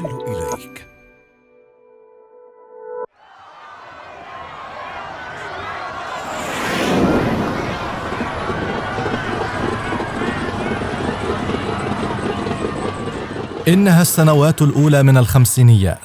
تصل إليك. إنها السنوات الأولى من الخمسينيات.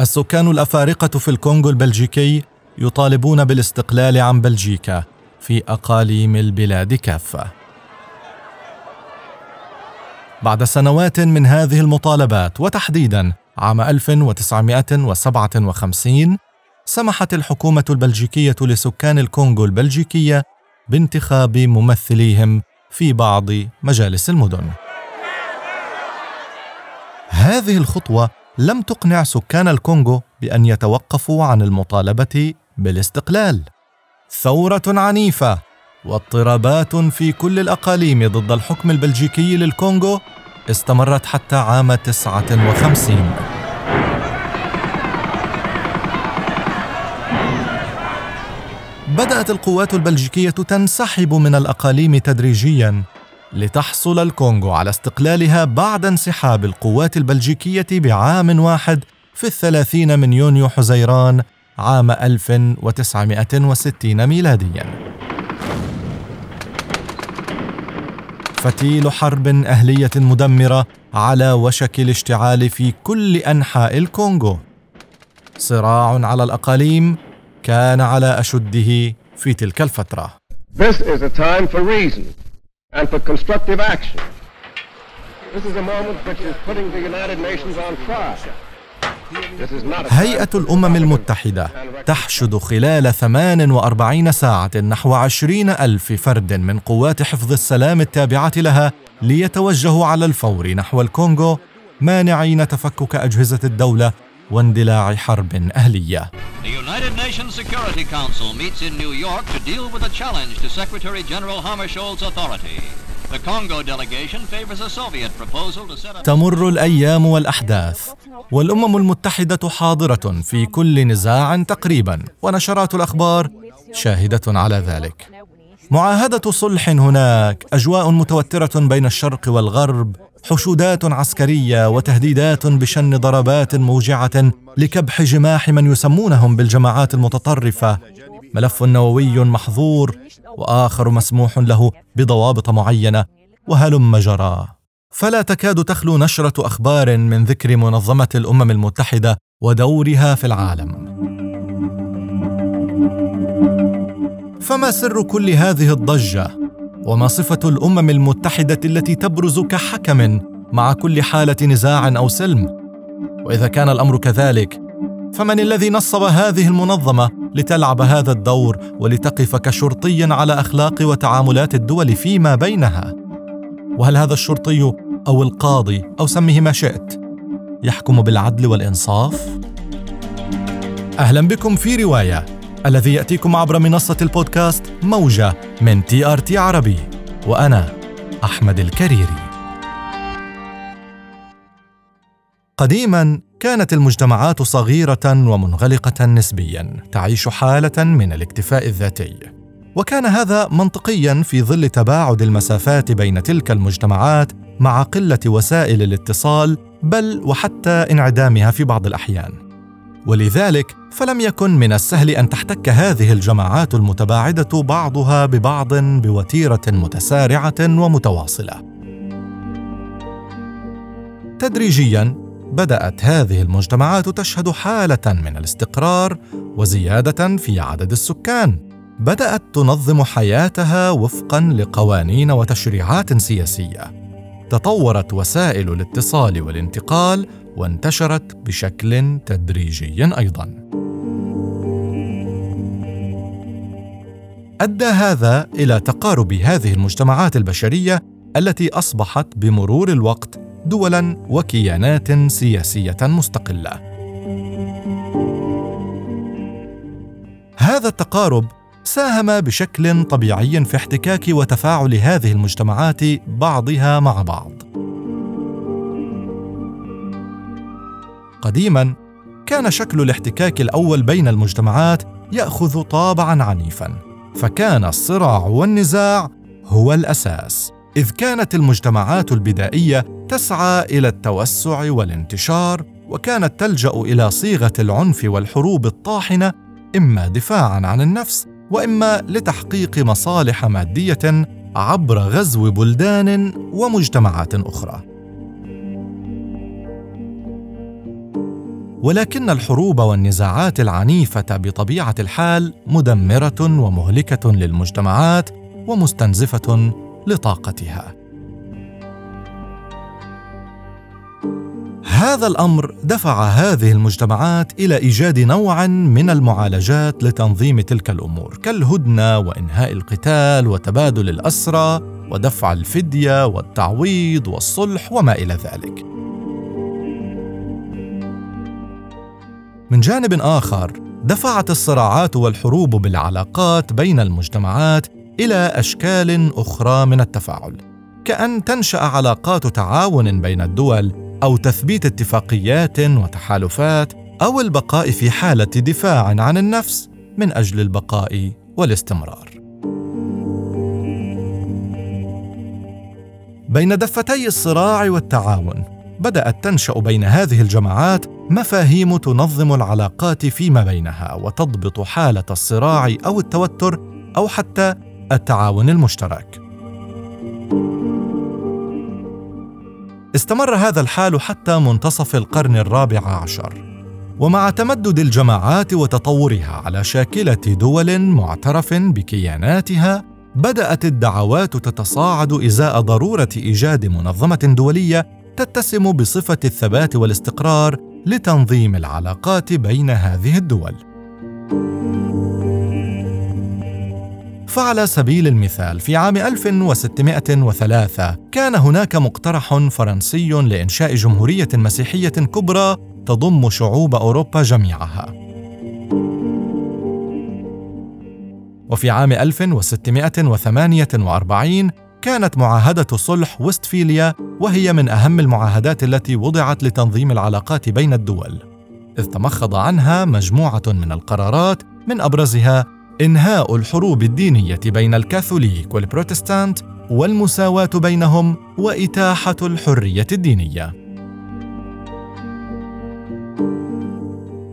السكان الأفارقة في الكونغو البلجيكي يطالبون بالاستقلال عن بلجيكا في أقاليم البلاد كافة. بعد سنوات من هذه المطالبات وتحديدا عام 1957 سمحت الحكومة البلجيكية لسكان الكونغو البلجيكية بانتخاب ممثليهم في بعض مجالس المدن. هذه الخطوة لم تقنع سكان الكونغو بأن يتوقفوا عن المطالبة بالاستقلال. ثورة عنيفة واضطرابات في كل الأقاليم ضد الحكم البلجيكي للكونغو استمرت حتى عام 59 بدأت القوات البلجيكية تنسحب من الأقاليم تدريجياً لتحصل الكونغو على استقلالها بعد انسحاب القوات البلجيكية بعام واحد في الثلاثين من يونيو حزيران عام 1960 ميلادياً. فتيل حرب أهلية مدمرة على وشك الاشتعال في كل أنحاء الكونغو صراع على الأقاليم كان على أشده في تلك الفترة This is a time for reason and for constructive action. This is a moment which is putting the United Nations on trial. هيئة الأمم المتحدة تحشد خلال 48 ساعة نحو 20 ألف فرد من قوات حفظ السلام التابعة لها ليتوجهوا على الفور نحو الكونغو مانعين تفكك أجهزة الدولة واندلاع حرب أهلية. The United Nations Security Council meets in New York to deal with a challenge to Secretary General authority. تمر الأيام والأحداث. والأمم المتحدة حاضرة في كل نزاع تقريبا ونشرات الأخبار شاهدة على ذلك. معاهدة صلح هناك أجواء متوترة بين الشرق والغرب حشودات عسكرية وتهديدات بشن ضربات موجعة لكبح جماح من يسمونهم بالجماعات المتطرفة. ملف نووي محظور وآخر مسموح له بضوابط معينة وهلم جرى. فلا تكاد تخلو نشرة أخبار من ذكر منظمة الأمم المتحدة ودورها في العالم. فما سر كل هذه الضجة؟ وما صفة الأمم المتحدة التي تبرز كحكم مع كل حالة نزاع أو سلم؟ وإذا كان الأمر كذلك فمن الذي نصب هذه المنظمة لتلعب هذا الدور ولتقف كشرطي على أخلاق وتعاملات الدول فيما بينها. وهل هذا الشرطي أو القاضي أو سميه ما شئت يحكم بالعدل والإنصاف؟ أهلا بكم في رواية الذي يأتيكم عبر منصة البودكاست موجة من TRT عربي وأنا أحمد الكريري. قديما كانت المجتمعات صغيرة ومنغلقة نسبيا تعيش حالة من الاكتفاء الذاتي. وكان هذا منطقيا في ظل تباعد المسافات بين تلك المجتمعات مع قلة وسائل الاتصال بل وحتى انعدامها في بعض الأحيان. ولذلك فلم يكن من السهل أن تحتك هذه الجماعات المتباعدة بعضها ببعض بوتيرة متسارعة ومتواصلة. تدريجيا بدأت هذه المجتمعات تشهد حالة من الاستقرار وزيادة في عدد السكان. بدأت تنظم حياتها وفقا لقوانين وتشريعات سياسية. تطورت وسائل الاتصال والانتقال وانتشرت بشكل تدريجي أيضا. أدى هذا إلى تقارب هذه المجتمعات البشرية التي أصبحت بمرور الوقت دولا وكيانات سياسية مستقلة. هذا التقارب ساهم بشكل طبيعي في احتكاك وتفاعل هذه المجتمعات بعضها مع بعض. قديما كان شكل الاحتكاك الأول بين المجتمعات يأخذ طابعا عنيفا فكان الصراع والنزاع هو الأساس إذ كانت المجتمعات البدائية تسعى إلى التوسع والانتشار وكانت تلجأ إلى صيغة العنف والحروب الطاحنة إما دفاعا عن النفس وإما لتحقيق مصالح مادية عبر غزو بلدان ومجتمعات أخرى. ولكن الحروب والنزاعات العنيفة بطبيعة الحال مدمرة ومهلكة للمجتمعات ومستنزفة لطاقتها. هذا الأمر دفع هذه المجتمعات إلى إيجاد نوع من المعالجات لتنظيم تلك الأمور كالهدنة وإنهاء القتال وتبادل الأسرى ودفع الفدية والتعويض والصلح وما إلى ذلك. من جانب آخر دفعت الصراعات والحروب بالعلاقات بين المجتمعات إلى أشكال أخرى من التفاعل كأن تنشأ علاقات تعاون بين الدول أو تثبيت اتفاقيات وتحالفات أو البقاء في حالة دفاع عن النفس من أجل البقاء والاستمرار. بين دفتي الصراع والتعاون بدأت تنشأ بين هذه الجماعات مفاهيم تنظم العلاقات فيما بينها وتضبط حالة الصراع أو التوتر أو حتى التعاون المشترك. استمر هذا الحال حتى منتصف القرن الرابع عشر. ومع تمدد الجماعات وتطورها على شاكلة دول معترف بكياناتها بدأت الدعوات تتصاعد إزاء ضرورة إيجاد منظمة دولية تتسم بصفة الثبات والاستقرار لتنظيم العلاقات بين هذه الدول. فعلى سبيل المثال في عام 1603 كان هناك مقترح فرنسي لإنشاء جمهورية مسيحية كبرى تضم شعوب أوروبا جميعها. وفي عام 1648 كانت معاهدة صلح وستفيليا وهي من أهم المعاهدات التي وضعت لتنظيم العلاقات بين الدول، إذ تمخض عنها مجموعة من القرارات من أبرزها إنهاء الحروب الدينية بين الكاثوليك والبروتستانت والمساواة بينهم وإتاحة الحرية الدينية.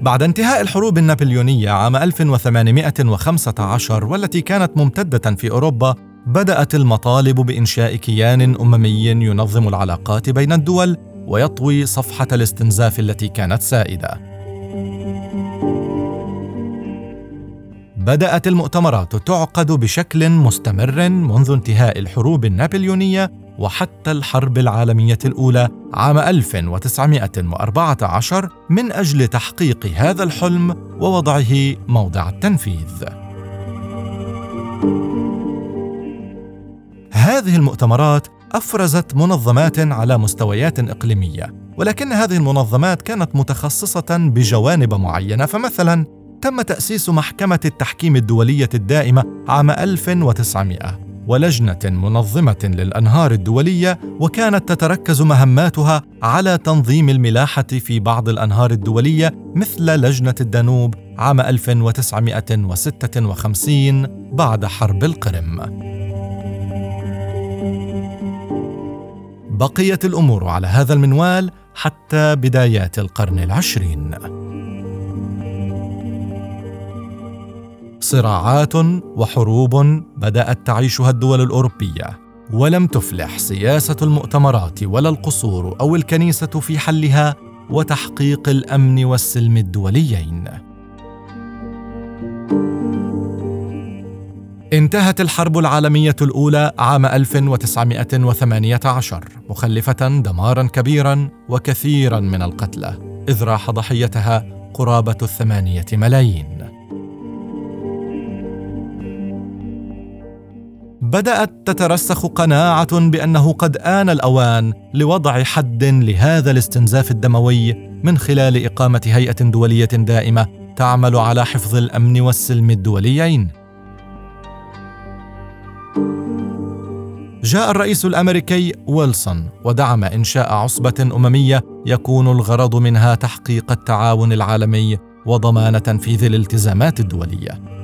بعد انتهاء الحروب النابليونية عام 1815 والتي كانت ممتدة في أوروبا بدأت المطالب بإنشاء كيان أممي ينظم العلاقات بين الدول ويطوي صفحة الاستنزاف التي كانت سائدة. بدأت المؤتمرات تعقد بشكل مستمر منذ انتهاء الحروب النابليونية وحتى الحرب العالمية الأولى عام 1914 من أجل تحقيق هذا الحلم ووضعه موضع التنفيذ. هذه المؤتمرات أفرزت منظمات على مستويات إقليمية، ولكن هذه المنظمات كانت متخصصة بجوانب معينة، فمثلا تم تأسيس محكمة التحكيم الدولية الدائمة عام 1900 ولجنة منظمة للأنهار الدولية وكانت تتركز مهماتها على تنظيم الملاحة في بعض الأنهار الدولية مثل لجنة الدانوب عام 1956 بعد حرب القرم. بقيت الأمور على هذا المنوال حتى بدايات القرن العشرين. صراعات وحروب بدأت تعيشها الدول الأوروبية ولم تفلح سياسة المؤتمرات ولا القصور أو الكنيسة في حلها وتحقيق الأمن والسلم الدوليين. انتهت الحرب العالمية الأولى عام 1918 مخلفة دمارا كبيرا وكثيرا من القتلى إذ راح ضحيتها قرابة الثمانية ملايين. بدأت تترسخ قناعة بأنه قد آن الأوان لوضع حد لهذا الاستنزاف الدموي من خلال إقامة هيئة دولية دائمة تعمل على حفظ الأمن والسلم الدوليين. جاء الرئيس الأمريكي ويلسون ودعم إنشاء عصبة أممية يكون الغرض منها تحقيق التعاون العالمي وضمان تنفيذ الالتزامات الدولية.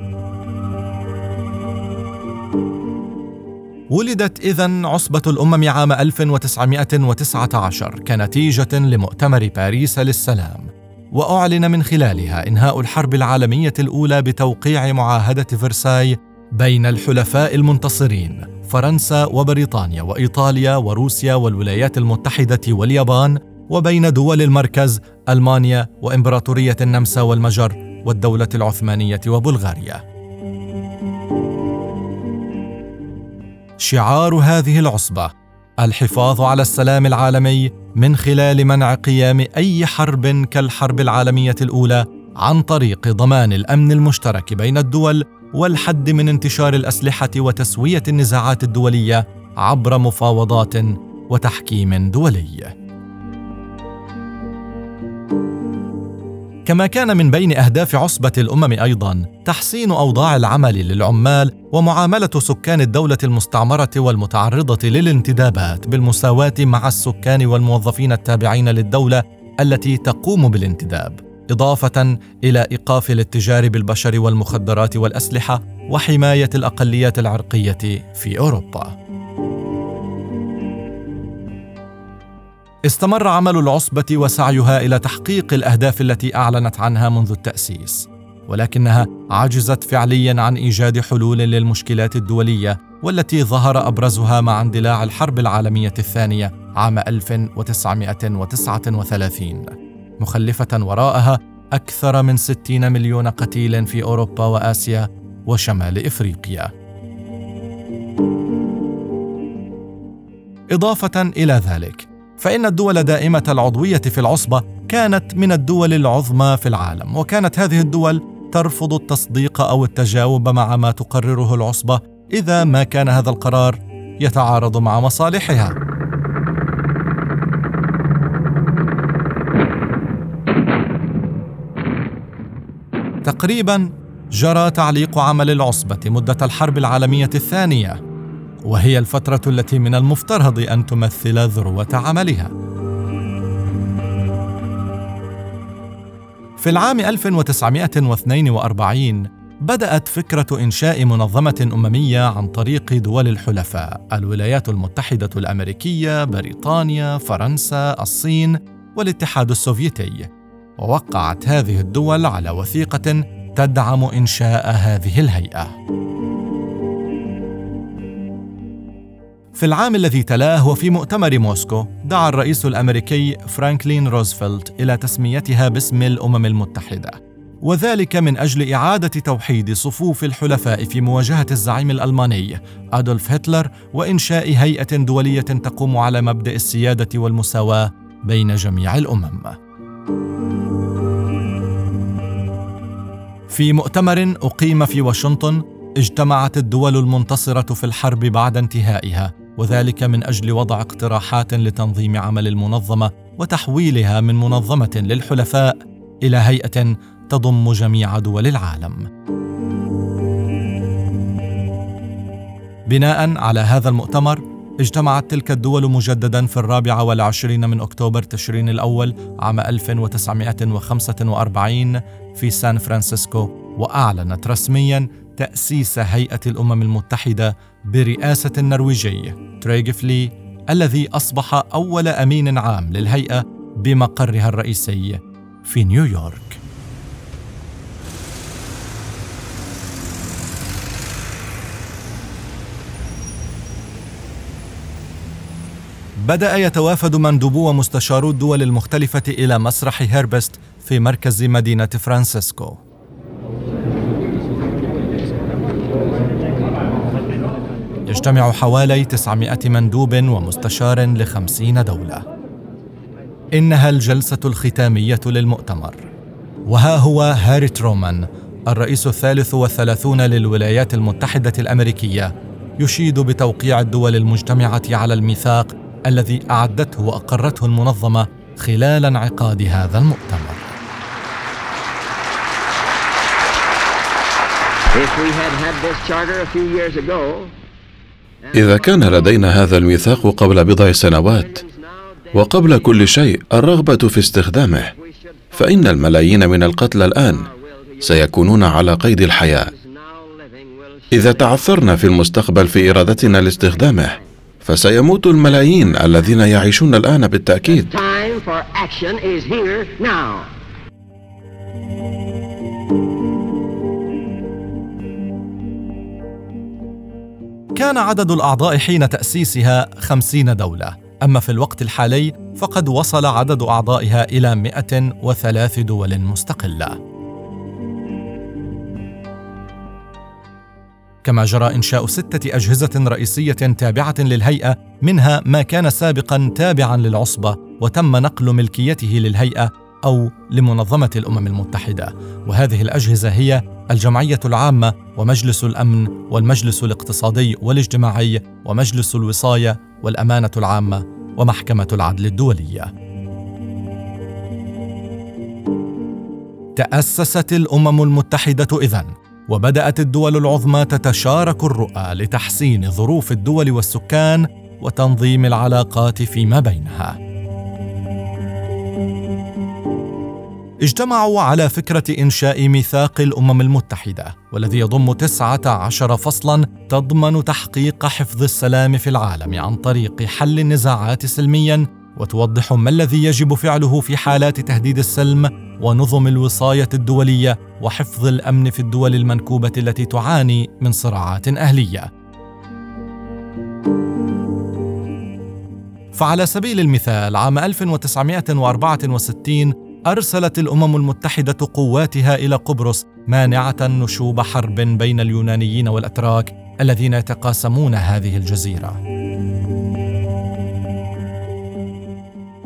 ولدت إذا عصبة الأمم عام 1919 كنتيجة لمؤتمر باريس للسلام وأعلن من خلالها إنهاء الحرب العالمية الأولى بتوقيع معاهدة فرساي بين الحلفاء المنتصرين فرنسا وبريطانيا وإيطاليا وروسيا والولايات المتحدة واليابان وبين دول المركز ألمانيا وإمبراطورية النمسا والمجر والدولة العثمانية وبلغاريا. شعار هذه العصبة. الحفاظ على السلام العالمي من خلال منع قيام أي حرب كالحرب العالمية الأولى عن طريق ضمان الأمن المشترك بين الدول والحد من انتشار الأسلحة وتسوية النزاعات الدولية عبر مفاوضات وتحكيم دولي. كما كان من بين أهداف عصبة الأمم أيضا تحسين أوضاع العمل للعمال ومعاملة سكان الدولة المستعمرة والمتعرضة للانتدابات بالمساواة مع السكان والموظفين التابعين للدولة التي تقوم بالانتداب إضافة إلى إيقاف الاتجار بالبشر والمخدرات والأسلحة وحماية الأقليات العرقية في أوروبا. استمر عمل العصبة وسعيها إلى تحقيق الأهداف التي أعلنت عنها منذ التأسيس، ولكنها عجزت فعليا عن إيجاد حلول للمشكلات الدولية والتي ظهر أبرزها مع اندلاع الحرب العالمية الثانية عام 1939 مخلفة وراءها أكثر من 60 مليون قتيل في أوروبا وآسيا وشمال إفريقيا. إضافة إلى ذلك، فإن الدول دائمة العضوية في العصبة كانت من الدول العظمى في العالم، وكانت هذه الدول ترفض التصديق أو التجاوب مع ما تقرره العصبة إذا ما كان هذا القرار يتعارض مع مصالحها. تقريبا جرى تعليق عمل العصبة مدة الحرب العالمية الثانية وهي الفترة التي من المفترض أن تمثل ذروة عملها. في العام 1942 بدأت فكرة إنشاء منظمة أممية عن طريق دول الحلفاء الولايات المتحدة الأمريكية، بريطانيا، فرنسا، الصين والاتحاد السوفيتي. ووقعت هذه الدول على وثيقة تدعم إنشاء هذه الهيئة. في العام الذي تلاه وفي مؤتمر موسكو دعا الرئيس الأمريكي فرانكلين روزفلت إلى تسميتها باسم الأمم المتحدة وذلك من أجل إعادة توحيد صفوف الحلفاء في مواجهة الزعيم الألماني أدولف هتلر وإنشاء هيئة دولية تقوم على مبدأ السيادة والمساواة بين جميع الأمم. في مؤتمر أقيم في واشنطن اجتمعت الدول المنتصرة في الحرب بعد انتهائها وذلك من أجل وضع اقتراحات لتنظيم عمل المنظمة وتحويلها من منظمة للحلفاء إلى هيئة تضم جميع دول العالم. بناء على هذا المؤتمر اجتمعت تلك الدول مجددا في الرابع والعشرين من أكتوبر تشرين الأول عام 1945 في سان فرانسيسكو وأعلنت رسميا تأسيس هيئة الأمم المتحدة برئاسة النرويجي تريغفه لي الذي أصبح أول أمين عام للهيئة بمقرها الرئيسي في نيويورك. بدأ يتوافد مندوبو ومستشارو الدول المختلفة إلى مسرح هيربست في مركز مدينة فرانسيسكو. يجتمع حوالي 900 مندوب ومستشار لخمسين دولة. إنها الجلسة الختامية للمؤتمر. وها هو هاري ترومان الرئيس الثالث والثلاثون للولايات المتحدة الأمريكية يشيد بتوقيع الدول المجتمعة على الميثاق الذي أعدته وأقرته المنظمة خلال انعقاد هذا المؤتمر. If we had had this charter a few years ago, إذا كان لدينا هذا الميثاق قبل بضع سنوات وقبل كل شيء الرغبة في استخدامه فإن الملايين من القتلى الآن سيكونون على قيد الحياة. إذا تعثرنا في المستقبل في إرادتنا لاستخدامه فسيموت الملايين الذين يعيشون الآن بالتأكيد. كان عدد الأعضاء حين تأسيسها خمسين دولة. أما في الوقت الحالي فقد وصل عدد أعضائها إلى 103 دول مستقلة. كما جرى إنشاء ستة أجهزة رئيسية تابعة للهيئة منها ما كان سابقا تابعا للعصبة وتم نقل ملكيته للهيئة أو لمنظمة الأمم المتحدة وهذه الأجهزة هي الجمعية العامة ومجلس الأمن والمجلس الاقتصادي والاجتماعي ومجلس الوصاية والأمانة العامة ومحكمة العدل الدولية. تأسست الأمم المتحدة إذن وبدأت الدول العظمى تتشارك الرؤى لتحسين ظروف الدول والسكان وتنظيم العلاقات فيما بينها. اجتمعوا على فكرة إنشاء ميثاق الأمم المتحدة والذي يضم تسعة عشر فصلا تضمن تحقيق حفظ السلام في العالم عن طريق حل النزاعات سلميا وتوضح ما الذي يجب فعله في حالات تهديد السلم ونظم الوصاية الدولية وحفظ الأمن في الدول المنكوبة التي تعاني من صراعات أهلية. فعلى سبيل المثال عام 1964 أرسلت الأمم المتحدة قواتها إلى قبرص مانعة نشوب حرب بين اليونانيين والأتراك الذين يتقاسمون هذه الجزيرة.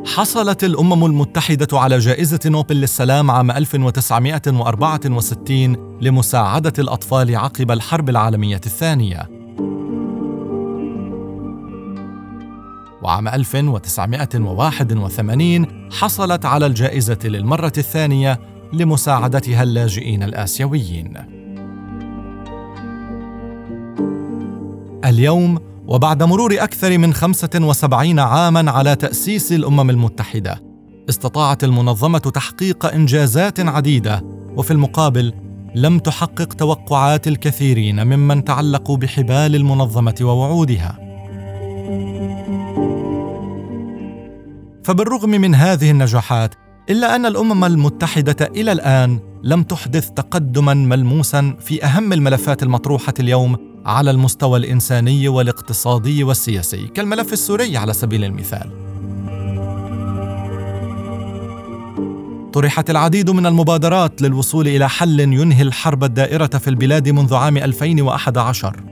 حصلت الأمم المتحدة على جائزة نوبل للسلام عام 1964 لمساعدة الأطفال عقب الحرب العالمية الثانية. وعام 1981 حصلت على الجائزة للمرة الثانية لمساعدتها اللاجئين الآسيويين. اليوم وبعد مرور أكثر من 75 عاماً على تأسيس الأمم المتحدة، استطاعت المنظمة تحقيق إنجازات عديدة، وفي المقابل لم تحقق توقعات الكثيرين ممن تعلقوا بحبال المنظمة ووعودها. فبالرغم من هذه النجاحات إلا أن الأمم المتحدة إلى الآن لم تحدث تقدما ملموسا في أهم الملفات المطروحة اليوم على المستوى الإنساني والاقتصادي والسياسي كالملف السوري على سبيل المثال. طرحت العديد من المبادرات للوصول إلى حل ينهي الحرب الدائرة في البلاد منذ عام 2011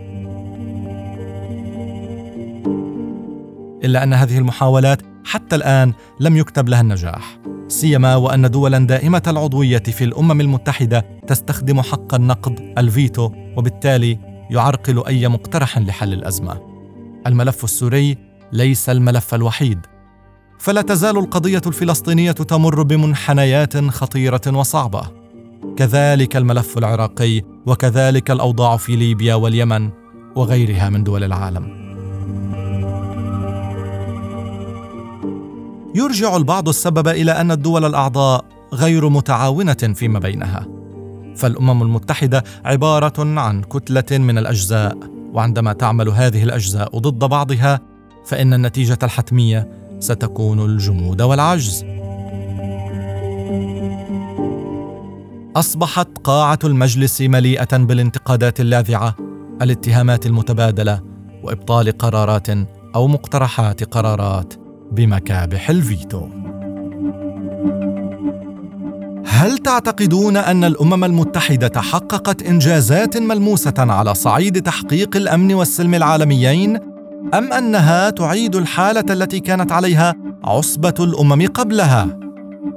إلا أن هذه المحاولات حتى الآن لم يكتب لها النجاح. سيما وأن دولا دائمة العضوية في الأمم المتحدة تستخدم حق النقد الفيتو وبالتالي يعرقل أي مقترح لحل الأزمة. الملف السوري ليس الملف الوحيد. فلا تزال القضية الفلسطينية تمر بمنحنيات خطيرة وصعبة. كذلك الملف العراقي وكذلك الأوضاع في ليبيا واليمن وغيرها من دول العالم. يرجع البعض السبب إلى أن الدول الأعضاء غير متعاونة فيما بينها. فالأمم المتحدة عبارة عن كتلة من الأجزاء وعندما تعمل هذه الأجزاء ضد بعضها فإن النتيجة الحتمية ستكون الجمود والعجز. أصبحت قاعة المجلس مليئة بالانتقادات اللاذعة الاتهامات المتبادلة وإبطال قرارات أو مقترحات قرارات. بمكابح الفيتو. هل تعتقدون أن الأمم المتحدة حققت إنجازات ملموسة على صعيد تحقيق الأمن والسلم العالميين؟ أم أنها تعيد الحالة التي كانت عليها عصبة الأمم قبلها؟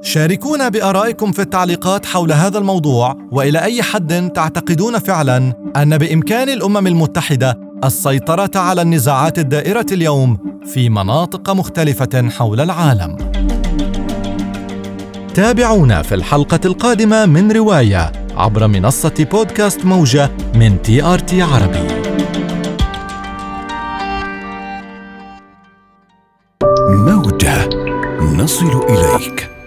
شاركونا بآرائكم في التعليقات حول هذا الموضوع وإلى أي حد تعتقدون فعلا أن بإمكان الأمم المتحدة السيطرة على النزاعات الدائرة اليوم في مناطق مختلفة حول العالم. تابعونا في الحلقة القادمة من رواية عبر منصة بودكاست موجة من TRT عربي. موجة. نصل إليك.